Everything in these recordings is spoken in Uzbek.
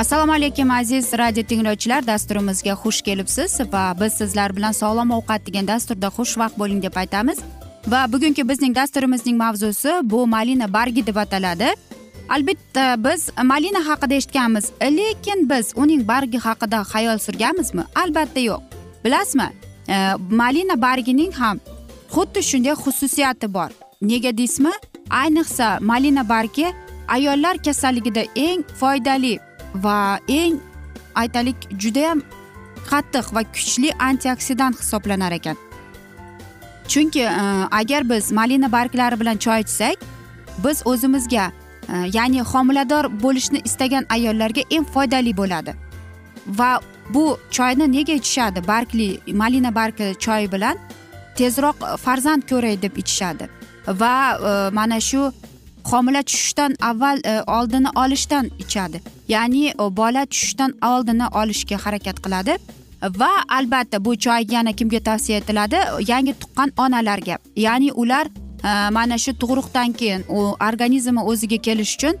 assalomu alaykum aziz radio tinglovchilar. Dasturimizga xush kelibsiz va biz sizlar bilan sog'lom ovqat degan dasturda xushvaqt bo'ling deb aytamiz. Va bugungi bizning dasturimizning mavzusi bu malina bargi deb ataladi. Albatta biz malina haqida eshitganmiz lekin biz uning bargi haqida xayol surganmizmi? Albatta yo'q. Bilasizmi? E, malina bargining ham xuddi shunday xususiyati bor. Nega deysizmi? Ayniqsa malina bargi ayollar kasalligida eng foydali va eng aytaylik judayam qattiq va kuchli antioksidant hisoblanar ekan. Chunki e, agar biz malina barglari bilan choy ichsak biz o'zimizga e, ya'ni homilador bo'lishni istagan ayollarga eng foydali bo'ladi. Va bu choyni nega ichishadi? Bargli malina bargi choyi bilan tezroq farzand ko'ray deb ichishadi. Va e, mana shu homila tushishdan avval e, oldini olishdan ichadi. Ya'ni e, bola tushishdan oldini olishga harakat qiladi. Va albatta bu choy yana kimga tavsiya etiladi? Yangi tuqqan onalarga. Ya'ni ular e, mana shu tug'ruqdan keyin u organizmi o'ziga kelish uchun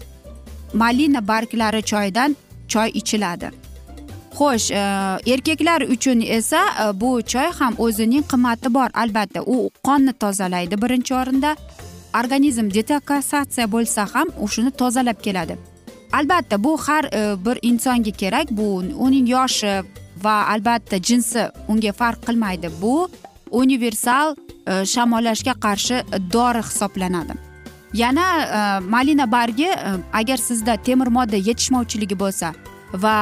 malina barglari choydan choy ichiladi. Xo'sh e, erkaklar uchun esa e, bu choy ham o'zining qimmati bor. Albatta u qonni tozalaydi birinchi o'rinda. Organizm detakassatsiya bo'lsa ham u shuni tozalab keladi. Albatta bu har e, bir insonga kerak. Bu uning yoshi va albatta jinsi unga farq qilmaydi. Bu universal e, shamollashga qarshi dori hisoblanadi. Yana e, malina bargi e, agar sizda temir modda yetishmovchiligi bo'lsa va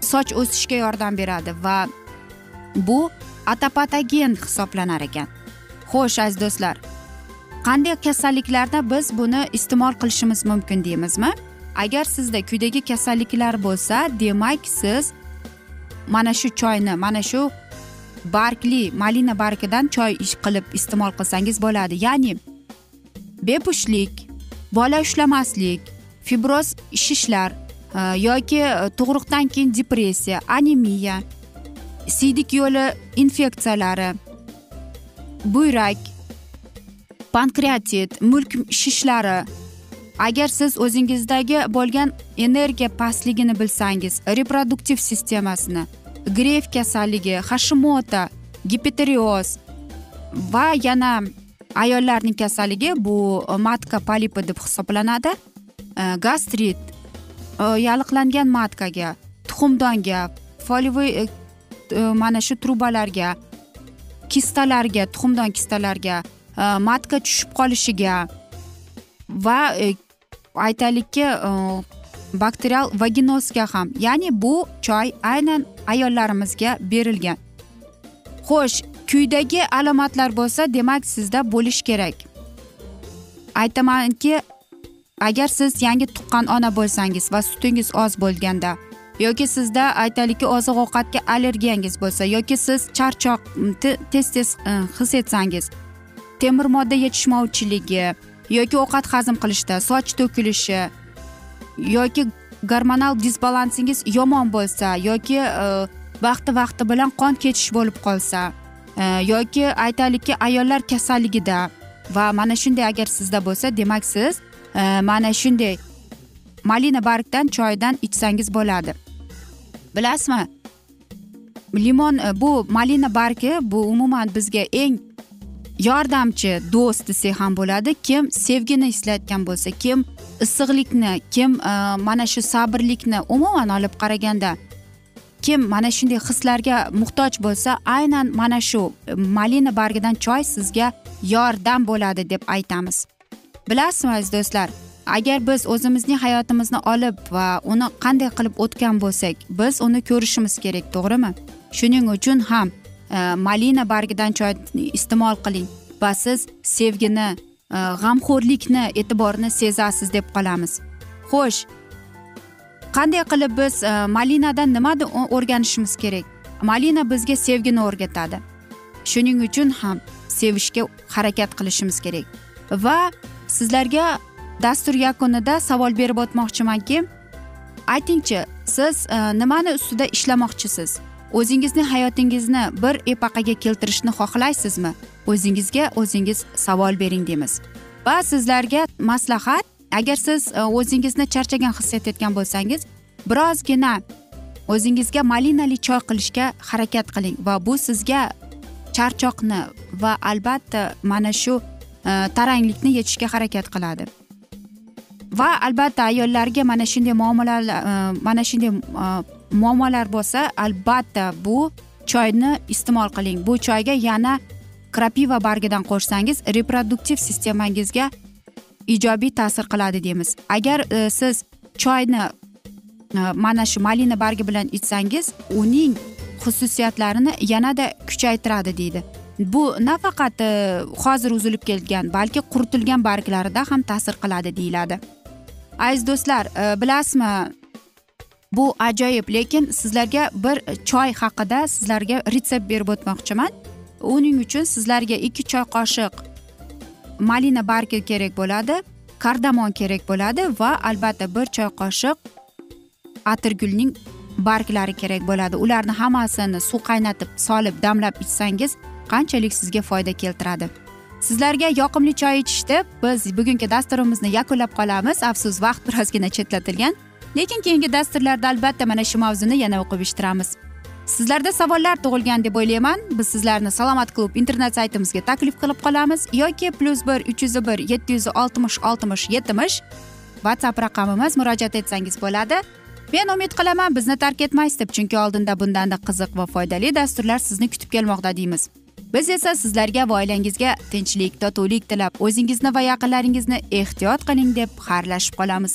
soch o'sishga yordam beradi va bu atopatogen hisoblanar ekan. Xo'sh aziz do'stlar qanday kasalliklarda biz buni iste'mol qilishimiz mumkin deymizmi? Agar sizda quyidagi kasalliklar bo'lsa demak siz mana shu choyni mana shu bargli malina bargidan choy ish qilib iste'mol qilsangiz bo'ladi. Ya'ni bepushtlik bola ushlamaslik fibroz shishlar e, yoki e, tug'ruqdan keyin depressiya anemiya siydik yo'li infeksiyalari buyrak pankreatit mulk shishlari. Agar siz o'zingizdagi bo'lgan energiya pastligini bilsangiz reproduktiv sistemasini gref kasalligi hashimota gipotireoz va yana ayollarning kasalligi bu e, matka polipi deb hisoblanadi. E, gastrit e, yalliqlangan matkaga tuxumdonga foliyaviy mana shu trubalarga kistalarga tuxumdon kistalarga Э, matka tushib qolishiga va э, aytaylikki э, bakterial vaginozga ham ya'ni bu choy aynan ayollarimizga berilgan. Xo'sh kuydagi alomatlar bo'lsa demak sizda bo'lishi kerak. Aytamanki agar siz yangi tuqqan ona bo'lsangiz va sutingiz oz bo'lganda yoki sizda aytaylikki oziq ovqatga allergiyangiz bo'lsa yoki siz charchoq tez tez his etsangiz temir modda yetishmovchiligi yoki ovqat hazm qilishda soch to'kilishi yoki gormonal disbalansingiz yomon bo'lsa yoki e, vaqti vaqti bilan qon ketish bo'lib qolsa e, yoki aytaylikki ayollar kasalligida va mana shunday agar sizda bo'lsa demak siz e, mana shunday malina bargdan choydan ichsangiz bo'ladi. Bilasizmi? Limon bu malina bargi bu umuman bizga eng yordamchi do'st desak ham bo'ladi. Kim sevgini eslayotgan bo'lsa kim issiqlikni kim e, mana shu sabrlikni umuman olib qaraganda kim mana shunday hislarga muhtoj bo'lsa aynan mana shu malina bargidan choy sizga yordam bo'ladi deb aytamiz. Bilasizmi aziz do'stlar agar biz o'zimizning hayotimizni olib va uni qanday qilib o'tgan bo'lsak biz uni ko'rishimiz kerak to'g'rimi? Shuning uchun ham malina bargidan choy iste'mol qiling va siz sevgini g'amxo'rlikni e'tiborni sezasiz deb qolamiz xo'sh qanday qilib biz malinadan nimani o'rganishimiz kerak malina bizga sevgini o'rgatadi. Shuning uchun ham sevishga harakat qilishimiz kerak va sizlarga dastur yakunida savol berib o'tmoqchimanki aytingchi siz nimani ustida ishlamoqchisiz o'zingizni hayotingizni bir epaqaga keltirishni xohlaysizmi? O'zingizga o'zingiz savol bering deymiz. Va sizlarga maslahat agar siz e, o'zingizni charchagan his etayotgan bo'lsangiz birozgina o'zingizga malinali choy qilishga harakat qiling va bu sizga charchoqni va albatta mana shu e, taranglikni yechishga harakat qiladi. Va albatta ayollarga mana shunday muomalalar e, mana shunday muammolar bo'lsa albatta bu choyni iste'mol qiling. Bu choyga yana krapiva bargidan qo'shsangiz reproduktiv sistemangizga ijobiy ta'sir qiladi deymiz. Agar e, siz choyni e, mana shu malina bargi bilan ichsangiz uning xususiyatlarini yanada kuchaytiradi deydi. Bu nafaqat e, hozir uzilib kelgan balki quritilgan barglarida ham ta'sir qiladi deyiladi. Aziz do'stlar e, bilasizmi bu ajoyib lekin sizlarga bir choy haqida sizlarga retsept berib o'tmoqchiman. Uning uchun sizlarga ikki choy qoshiq malina bargi kerak bo'ladi kardamon kerak bo'ladi va albatta bir choy qoshiq atirgulning barglari kerak bo'ladi. Ularni hammasini suv qaynatib solib damlab ichsangiz qanchalik sizga foyda keltiradi? Sizlarga yoqimli choy ichishdi. Biz bugungi dasturimizni yakunlab qolamiz. Afsus vaqt birozgina chetlatilgan. Lekin keyingi dasturlarda albatta mana shu mavzuni yana o'qib eshittiramiz. Sizlarda savollar tug'ilgan deb o'ylayman. Biz sizlarni salomat klub internet saytimizga taklif qilib qolamiz yoki plyus bir uch yuz bir yetti yuz oltmish oltmish yetmish whatsapp raqamimiz murojaat etsangiz bo'ladi. Men umid qilaman bizni tark etmaysiz deb chunki oldinda bundanda qiziq va foydali dasturlar sizni kutib kelmoqda deymiz. Biz esa sizlarga va oilangizga tinchlik totuvlik tilab o'zingizni va yaqinlaringizni ehtiyot qiling deb xayrlashib qolamiz.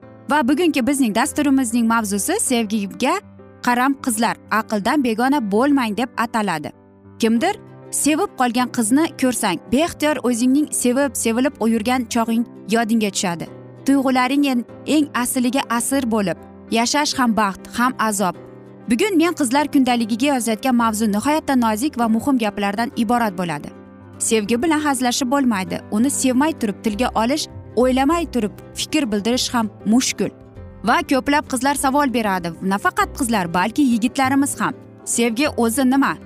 Va bugungi bizning dasturimizning mavzusi sevgiga qaram qizlar. Aqldan begona bo'lmang deb ataladi. Kimdir sevib qolgan qizni ko'rsang beixtiyor o'zingning sevib sevilib yurgan chog'ing yodingga tushadi. Tuyg'ularing eng asliga asir bo'lib yashash ham baxt ham azob. Bugun men qizlar kundaligiga yozayotgan mavzu nihoyatda nozik va muhim gaplardan iborat bo'ladi. Sevgi bilan hazillashib bo'lmaydi. Uni sevmay turib tilga olish o'ylamay turib fikr bildirish ham mushkul. Va ko'plab qizlar savol beradi. Nafaqat qizlar balki yigitlarimiz ham. Sevgi o'zi nima?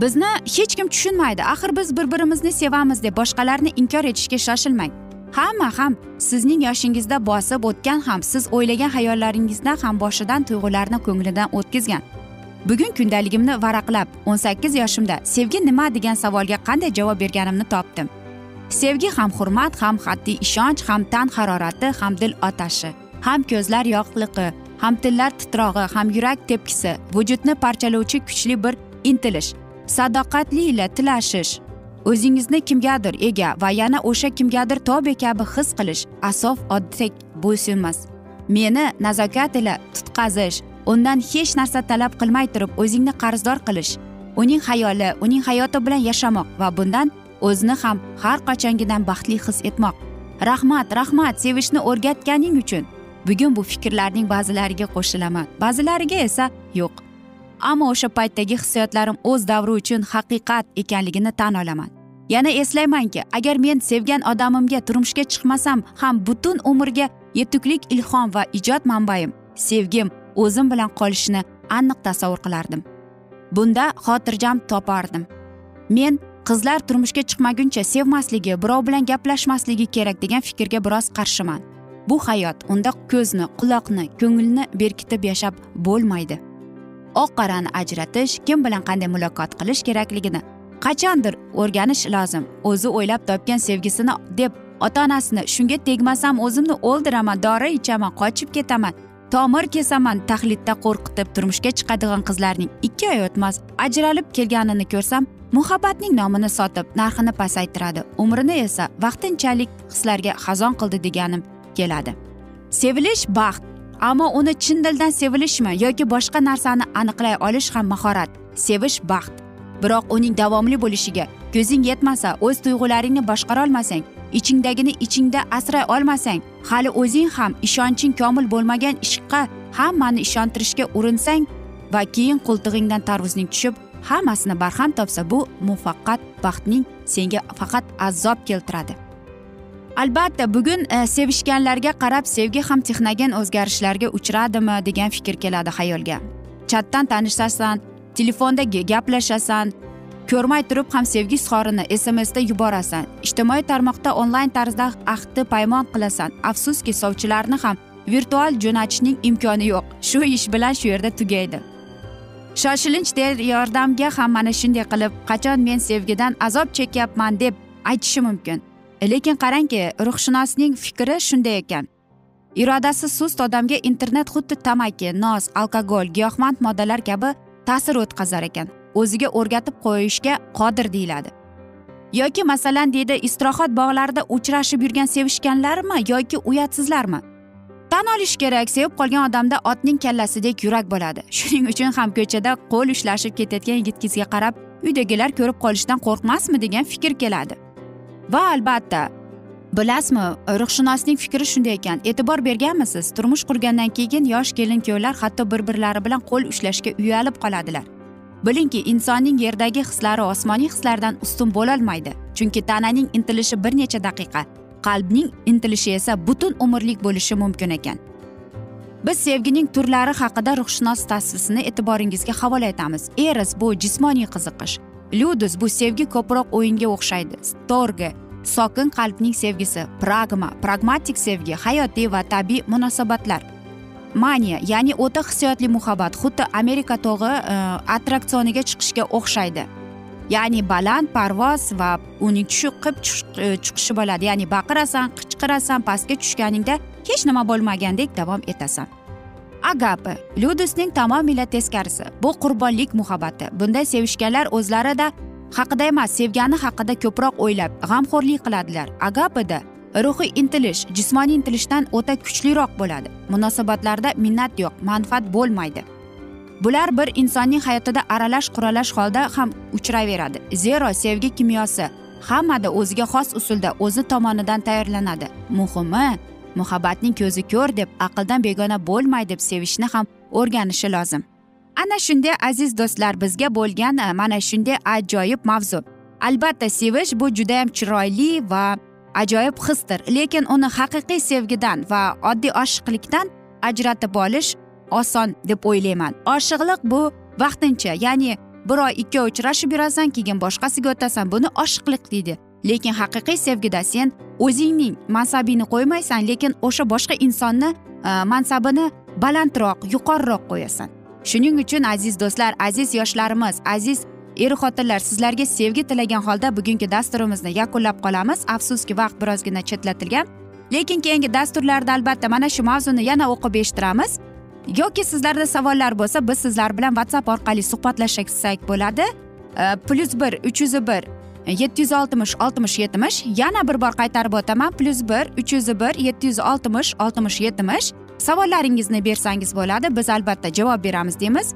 Bizni hech kim tushunmaydi. Axir biz bir birimizni sevamiz deb boshqalarni inkor etishga shoshilmang. Hamma ham sizning yoshingizda bosib o'tgan ham siz o'ylagan hayollaringizdan ham boshidan tuyg'ularni ko'nglidan o'tkazgan. Bugun kundaligimni varaqlab o'n sakkiz yoshimda sevgi nima degan savolga qanday javob berganimni topdim. Sevgi ham hurmat ham qat'iy ishonch ham tan harorati ham dil otashi ham ko'zlar yoqliqi ham tillar titrog'i ham yurak tepkisi vujudni parchalovchi kuchli bir intilish sadoqatli ila tilashish o'zingizni kimgadir ega va yana o'sha kimgadir tobe kabi his qilish asof oddiy bo'ysunmas. Meni nazokat ila tutqazish undan hech narsa talab qilmay turib o'zingni qarzdor qilish uning hayoli uning hayoti bilan yashamoq va bundan o'zini ham har qachongidan baxtli his etmoq. Rahmat rahmat sevishni o'rgatganing uchun. Bugun bu fikrlarning ba'zilariga qo'shilaman. Ba'zilariga esa yo'q. Ammo o'sha paytdagi hissiyotlarim o'z davri uchun haqiqat ekanligini tan olaman. Yana eslaymanki agar men sevgan odamimga turmushga chiqmasam ham butun umrga yetuklik ilhom va ijod manbaim sevgim o'zim bilan qolishini aniq tasavvur qilardim. Bunda xotirjam topardim. Men qizlar turmushga chiqmaguncha sevmasligi birov bilan gaplashmasligi kerak degan fikrga biroz qarshiman. Bu hayot unda ko'zni quloqni ko'ngilni berkitib yashab bo'lmaydi. Oq qorani ajratish kim bilan qanday muloqot qilish kerakligini qachondir o'rganish lozim o'zi o'ylab topgan sevgisini deb ota onasini shunga tegmasam o'zimni o'ldiraman dori ichaman qochib ketaman tomir kesaman tahlidda qo'rqitib turmushga chiqadigan qizlarning ikki oy o'tmas ajralib kelganini ko'rsam muhabbatning nomini sotib narxini pasaytiradi. Umrini esa vaqtinchalik hislarga xazon qildi deganim keladi. Sevilish baxt ammo uni chin dildan sevilishmi yoki boshqa narsani aniqlay olish ham mahorat. Sevish baxt. Biroq uning davomli bo'lishiga ko'zing yetmasa o'z tuyg'ularingni boshqara olmasang ichingdagini ichingda asray olmasang hali o'zing ham ishonching komil bo'lmagan ishqqa hammani ishontirishga urinsang va keyin qo'ltig'ingdan tarvuzning tushib hammasini barham topsa bu muvaffaqat baxtning senga faqat azob keltiradi. Albatta bugun e, sevishganlarga qarab sevgi ham texnogen o'zgarishlarga uchradimi degan fikr keladi xayolga. Chatdan tanishasan telefonda gaplashasan ko'rmay turib ham sevgi izhorini smsda yuborasan ijtimoiy tarmoqda onlayn tarzda ahdi paymon qilasan. Afsuski sovchilarni ham virtual jo'natishning imkoni yo'q. Shu ish bilan shu yerda tugaydi. Shoshilinch yordamga ham mana shunday qilib qachon men sevgidan azob chekyapman deb aytishi mumkin. Lekin qarangki ruhshunosning fikri shunday ekan. Irodasi sust odamga internet xuddi tamaki nos alkogol giyohvand moddalar kabi ta'sir o'tkazar ekan. O'ziga o'rgatib qo'yishga qodir deyiladi. Yoki masalan deydi istirohat bog'larida uchrashib yurgan sevishganlarmi yoki uyatsizlarmi? Tan olish kerak sevib qolgan odamda otning kallasidek yurak bo'ladi. Shuning uchun ham ko'chada qo'l ushlashib ketayotgan yigitgizga qarab uydagilar ko'rib qolishdan qo'rqmasmi degan fikr keladi. Va albatta bilasizmi ruhshunosning fikri shunday ekan e'tibor berganmisiz? Turmush qurgandan keyin yosh kelin kuyovlar hatto bir birlari bilan qo'l ushlashga uyalib qoladilar. Bilingki insonning yerdagi hislari osmoniy hislardan ustun bo'lolmaydi chunki tananing intilishi bir necha daqiqa qalbning intilishi esa butun umrlik bo'lishi mumkin ekan. Biz sevgining turlari haqida ruhshunos tasvisini e'tiboringizga havola etamiz. Eros bu jismoniy qiziqish lyudus bu sevgi ko'proq o'yinga o'xshaydi. Storge sokin qalbning sevgisi pragma pragmatik sevgi hayotiy va tabiiy munosabatlar. Maniya ya'ni o'ta hissiyotli muhabbat xuddi amerika tog'i e, attraksioniga chiqishga o'xshaydi. Ya'ni baland parvoz va uning chiqib e, chiqishi bo'ladi. Ya'ni baqirasan qichqirasan pastga tushganingda hech nima bo'lmagandek davom etasan. Agapi lyudusning tamomila teskarisi bu qurbonlik muhabbati. Bunday sevishganlar o'zlarida haqida emas sevgani haqida ko'proq o'ylab g'amxo'rlik qiladilar. Agapida ruhiy intilish jismoniy intilishdan o'ta kuchliroq bo'ladi. Munosabatlarda minnat yo'q manfaat bo'lmaydi. Bular bir insonning hayotida aralash quralash holda ham uchraveradi. Zero sevgi kimyosi. Hammada o'ziga xos usulda o'zi tomonidan tayyorlanadi. Muhimi muhabbatning ko'zi ko'r deb aqldan begona bo'lmay deb sevishni ham o'rganishi lozim. Ana shunday aziz do'stlar bizga bo'lgan e, mana shunday ajoyib mavzu. Albatta sevish bu judayam chiroyli va ajoyib hisdir lekin uni haqiqiy sevgidan va oddiy oshiqlikdan ajratib olish oson deb o'ylayman. Oshiqlik bu vaqtincha ya'ni bir oy ikki oy uchrashib yurasan keyin boshqasiga o'tasan. Buni oshiqlik deydi. Lekin haqiqiy sevgida sen o'zingning mansabingni qo'ymaysan lekin o'sha boshqa insonni e, mansabini balandroq yuqoriroq qo'yasan. Shuning uchun aziz do'stlar aziz yoshlarimiz aziz er xotinlar sizlarga sevgi tilagan holda bugungi dasturimizni yakunlab qolamiz. Afsuski vaqt birozgina chetlatilgan. Lekin keyingi dasturlarda albatta mana shu mavzuni yana o'qib eshittiramiz. Yoki sizlarda savollar bo'lsa biz sizlar bilan whatsapp orqali suhbatlashsak bo'ladi. E, plyus bir uch yuz bir yetti yuz oltmish oltmish yetmish. Yana bir bor qaytarib o'taman. Plyus bir uch yuz bir yetti yuz oltmish oltmish yetmish. Savollaringizni bersangiz bo'ladi. Biz albatta javob beramiz deymiz.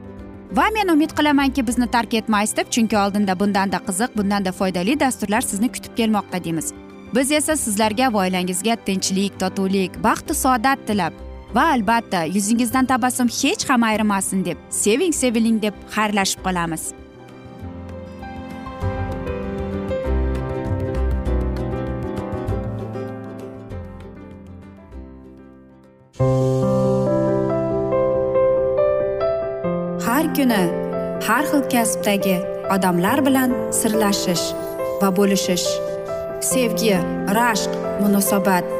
Va men umid qilamanki bizni tark etmaysiz deb chunki oldinda bundanda qiziq bundanda foydali dasturlar sizni kutib kelmoqda deymiz. Biz esa sizlarga va oilangizga tinchlik totuvlik baxtu saodat tilab va albatta yuzingizdan tabassum hech ham ayrimasin deb seving seviling deb xayrlashib qolamiz. Har kuni har xil kasbdagi odamlar bilan sirlashish va bo'lishish sevgi rashq munosabat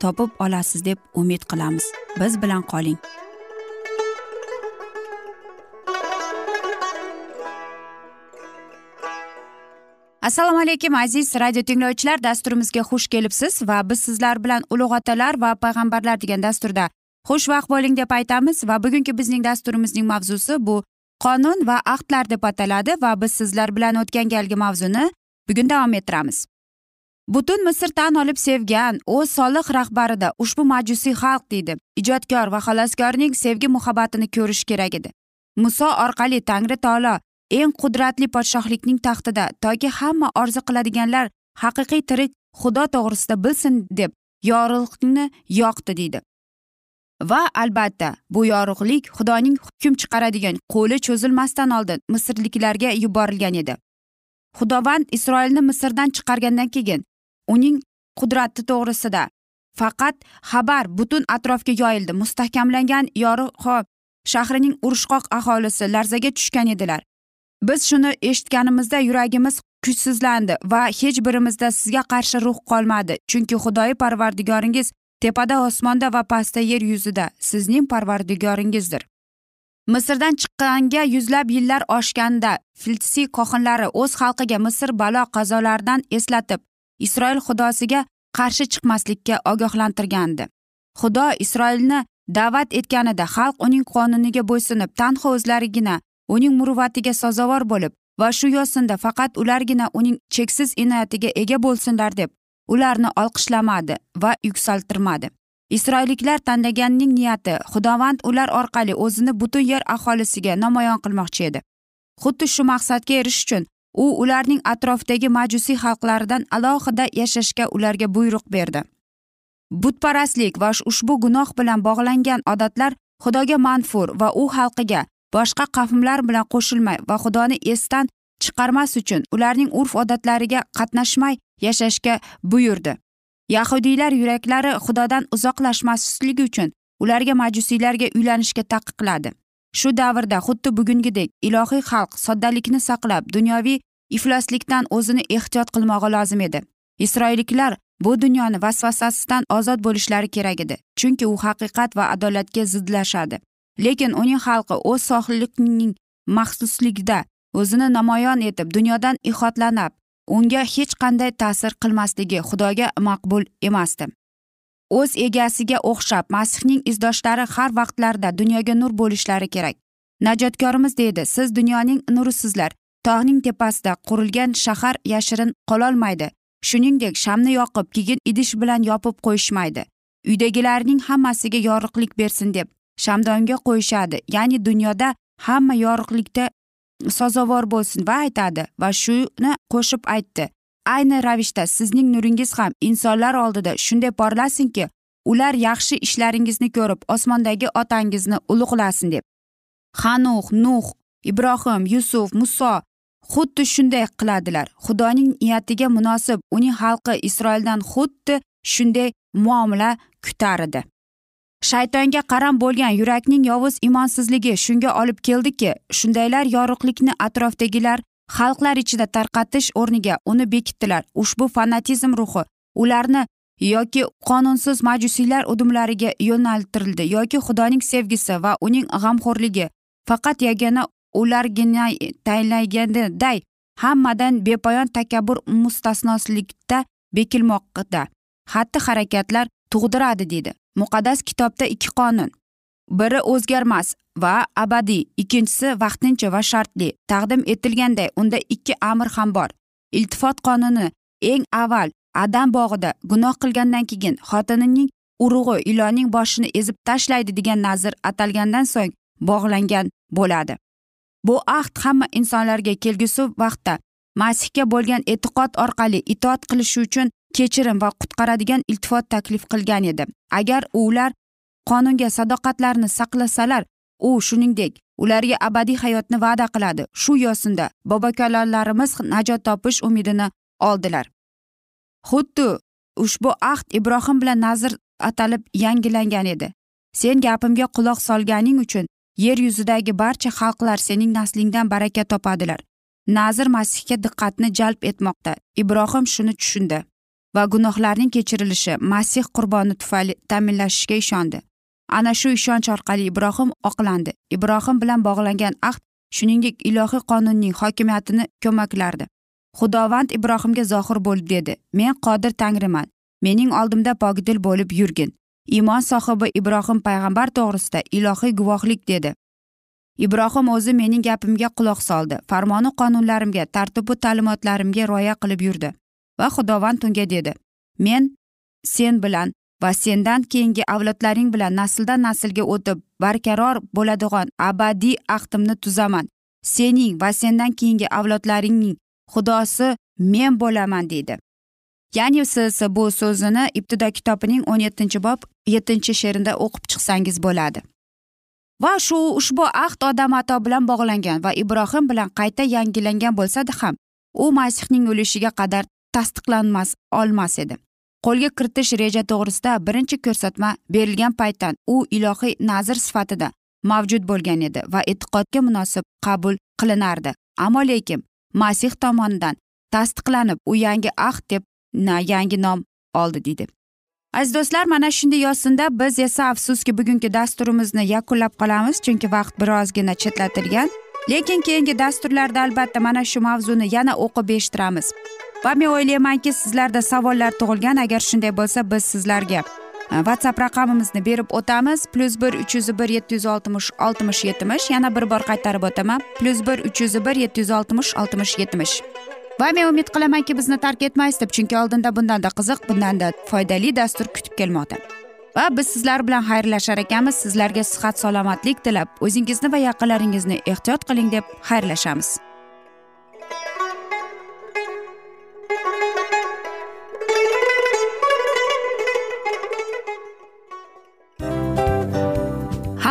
topib olasiz deb umid qilamiz. Biz bilan qoling. Assalomu alaykum aziz radio tinglovchilar. Dasturimizga xush kelibsiz va biz sizlar bilan ulug' otalar va payg'ambarlar degan dasturda xushvaqt bo'ling deb aytamiz va bugungi bizning dasturimizning mavzusi bu qonun va ahdlar deb ataladi va biz sizlar bilan o'tgan galgi mavzuni bugun davom ettiramiz. Butun misr tan olib sevgan o'z solih rahbarida ushbu majusiy xalq deydi. Ijodkor va xaloskorning sevgi muhabbatini ko'rish kerak edi. Muso orqali tangri taolo eng qudratli podshohlikning taxtida toki hamma orzu qiladiganlar haqiqiy tirik xudo to'g'risida bilsin deb yorug'likni yoqdi deydi. Va albatta bu yorug'lik xudoning hukm chiqaradigan qo'li cho'zilmasdan oldin misrliklarga yuborilgan edi. Xudovand isroilni misrdan chiqargandan keyin uning qudrati to'g'risida. Faqat xabar butun atrofga yoyildi. Mustahkamlangan yorixo shahrining urushqoq aholisi larzaga tushgan edilar. Biz shuni eshitganimizda yuragimiz kuchsizlandi va hech birimizda sizga qarshi ruh qolmadi. Chunki xudoyi parvardigoringiz tepada osmonda va pastda yer yuzida sizning parvardigoringizdir. Misrdan chiqqanga yuzlab yillar oshganda filsiy kohinlari o'z xalqiga misr balo qazolaridan eslatib isroil xudosiga qarshi chiqmaslikka ogohlantirgandi. Xudo isroilni da'vat etganida xalq uning qonuniga bo'ysunib tanho o'zlarigina uning muruvvatiga sazovor bo'lib va shu yo'sinda faqat ulargina uning cheksiz inoyatiga ega bo'lsinlar deb ularni olqishlamadi va yuksaltirmadi. Isroilliklar tanlaganning niyati xudovand ular orqali o'zini butun yer aholisiga namoyon qilmoqchi edi. Xuddi shu maqsadga erishish uchun u ularning atrofidagi majusiy xalqlaridan alohida yashashga ularga buyruq berdi. Butparastlik va ushbu gunoh bilan bog'langan odatlar xudoga manfur va u xalqiga boshqa qavmlar bilan qo'shilmay va xudoni esdan chiqarmas uchun ularning urf odatlariga qatnashmay yashashga buyurdi. Yahudiylar yuraklari xudodan uzoqlashmasligi uchun ularga majusiylarga uylanishga taqiqladi. Shu davrda xuddi bugungidek ilohiy xalq soddalikni saqlab dunyoviy ifloslikdan o'zini ehtiyot qilmog'i lozim edi. Isroilliklar bu dunyoni vasvasasidan ozod bo'lishlari kerak edi chunki u haqiqat va adolatga zidlashadi. Lekin uning xalqi o'z sohilining maxsusligida o'zini namoyon etib dunyodan ihotlanib unga hech qanday ta'sir qilmasligi xudoga maqbul emasdi. O'z egasiga o'xshab masihning izdoshlari har vaqtlarda dunyoga nur bo'lishlari kerak. Najotkorimiz deydi siz dunyoning nurisizlar tog'ning tepasida qurilgan shahar yashirin qololmaydi. Shuningdek shamni yoqib keyin idish bilan yopib qo'yishmaydi. Uydagilarning hammasiga yorug'lik bersin deb shamdonga qo'yishadi. Ya'ni dunyoda hamma yorug'likda sazovor bo'lsin va aytadi va shuni qo'shib aytdi. Ayni ravishda sizning nuringiz ham insonlar oldida shunday porlasinki ular yaxshi ishlaringizni ko'rib osmondagi otangizni ulug'lasin deb. Hanuh nuh ibrohim yusuf muso xuddi shunday qiladilar. Xudoning niyatiga munosib uning xalqi isroildan xuddi shunday muomala kutar edi shaytonga qaram bo'lgan yurakning yovuz imonsizligi shunga olib keldiki shundaylar yorug'likni atrofdagilar xalqlar ichida tarqatish o'rniga uni bekitdilar. Ushbu fanatizm ruhi ularni yoki qonunsiz majusiylar udumlariga yo'naltirildi yoki xudoning sevgisi va uning g'amxo'rligi faqat yagona ulargina tayinlaganiday hammadan bepoyon takabbur mustasnoslikda bekilmoqda. Xatti harakatlar tug'diradi deydi. Muqaddas kitobda ikki qonun. Biri o'zgarmas va abadiy. Ikkinchisi vaqtincha va shartli. Taqdim etilganday unda ikki amr ham bor. Iltifot qonuni eng avval adam bog'ida gunoh qilgandan keyin xotinining urug'i ilonning boshini ezib tashlaydi degan nazr atalgandan so'ng bog'langan bo'ladi. Bu ahd hamma insonlarga kelgusi vaqtda masihga bo'lgan e'tiqod orqali itoat qilishi uchun kechirim va qutqaradigan iltifot taklif qilgan edi. Agar ular qonunga sadoqatlarini saqlasalar u shuningdek ularga abadiy hayotni va'da qiladi. Shu yo'sinda bobokalonlarimiz najot topish umidini oldilar. Xuddi ushbu ahd ibrohim bilan nazr atalib yangilangan edi. Sen gapimga quloq solganing uchun yer yuzidagi barcha xalqlar sening naslingdan baraka topadilar. Nazir masihga diqqatni jalb etmoqda. Ibrohim shuni tushundi va gunohlarning kechirilishi masih qurboni tufayli ta'minlanishiga ishondi. Ana shu ishonch orqali ibrohim oqlandi. Ibrohim bilan bog'langan ahd shuningdek ilohiy qonunning hokimiyatini ko'maklardi. Xudovand ibrohimga zohir bo'lib dedi. Men qodir tangriman. Mening oldimda pokdil bo'lib yurgin. Iymon sohibi ibrohim payg'ambar to'g'risida ilohiy guvohlik dedi. Ibrohim o'zi mening gapimga quloq soldi. Farmoni qonunlarimga tartibu ta'limotlarimga rioya qilib yurdi. Va xudovand unga dedi. Men sen bilan va sendan keyingi avlodlaring bilan nasldan naslga o'tib barqaror bo'ladigan abadiy ahdimni tuzaman. Sening va sendan keyingi avlodlaringning xudosi men bo'laman deydi. Ya'ni siz bu so'zini ibtido kitobining o'n yettinchi bob yettinchi she'rida o'qib chiqsangiz bo'ladi. Va shu ushbu ahd odam ato bilan bog'langan va ibrohim bilan qayta yangilangan bo'lsada ham u masihning o'lishiga qadar tasdiqlanmas olmas edi. Qo'lga kiritish reja to'g'risida birinchi ko'rsatma berilgan paytdan u ilohiy nazr sifatida mavjud bo'lgan edi va e'tiqodga munosib qabul qilinardi. Ammo lekin masih tomonidan tasdiqlanib u yangi ahd deb yangi nom oldi deydi. Aziz do'stlar mana shunday yo'sinda biz esa afsuski bugungi dasturimizni yakunlab qolamiz chunki vaqt birozgina chetlatilgan. Lekin keyingi dasturlarda albatta mana shu mavzuni yana o'qib eshittiramiz. Va men o'ylaymanki sizlarda savollar tug'ilgan. Agar shunday bo'lsa biz sizlarga e, whatsapp raqamimizni berib o'tamiz. Plyus bir uch yuz bir yetti yuz oltmish oltmish yetmish. Yana bir bor qaytarib o'taman. Plyus bir uch yuz bir yetti yuz oltmish oltmish yetmish. Va men umid qilamanki bizni tark etmaysiz deb chunki oldinda bundanda qiziq bundanda foydali dastur kutib kelmoqda. Va biz sizlar bilan xayrlashar ekanmiz. Sizlarga sihat salomatlik tilab o'zingizni va yaqinlaringizni ehtiyot qiling deb xayrlashamiz.